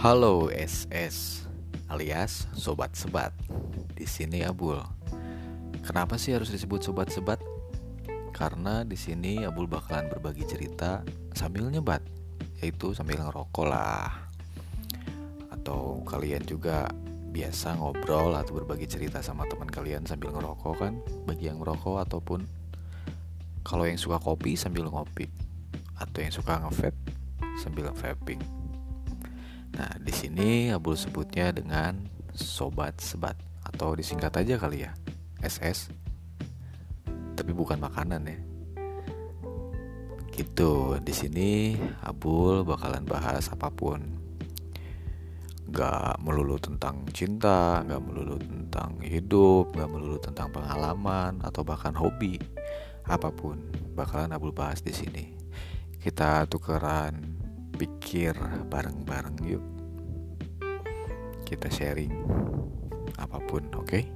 Halo SS alias sobat sebat. Di sini Abul. Kenapa sih harus disebut sobat sebat? Karena di sini Abul bakalan berbagi cerita sambil nyebat, yaitu sambil ngerokok lah. Atau kalian juga biasa ngobrol atau berbagi cerita sama teman kalian sambil ngerokok kan? Bagi yang merokok ataupun kalau yang suka kopi sambil ngopi atau yang suka ngevape sambil vaping. Di sini Abul sebutnya dengan sobat sebat atau disingkat aja kali ya, SS. Tapi bukan makanan ya. Gitu, di sini Abul bakalan bahas apa pun. Gak melulu tentang cinta, gak melulu tentang hidup, gak melulu tentang pengalaman atau bahkan hobi. Apa pun bakalan Abul bahas di sini. Kita tukeran pikir bareng-bareng yuk kita sharing apa pun oke okay?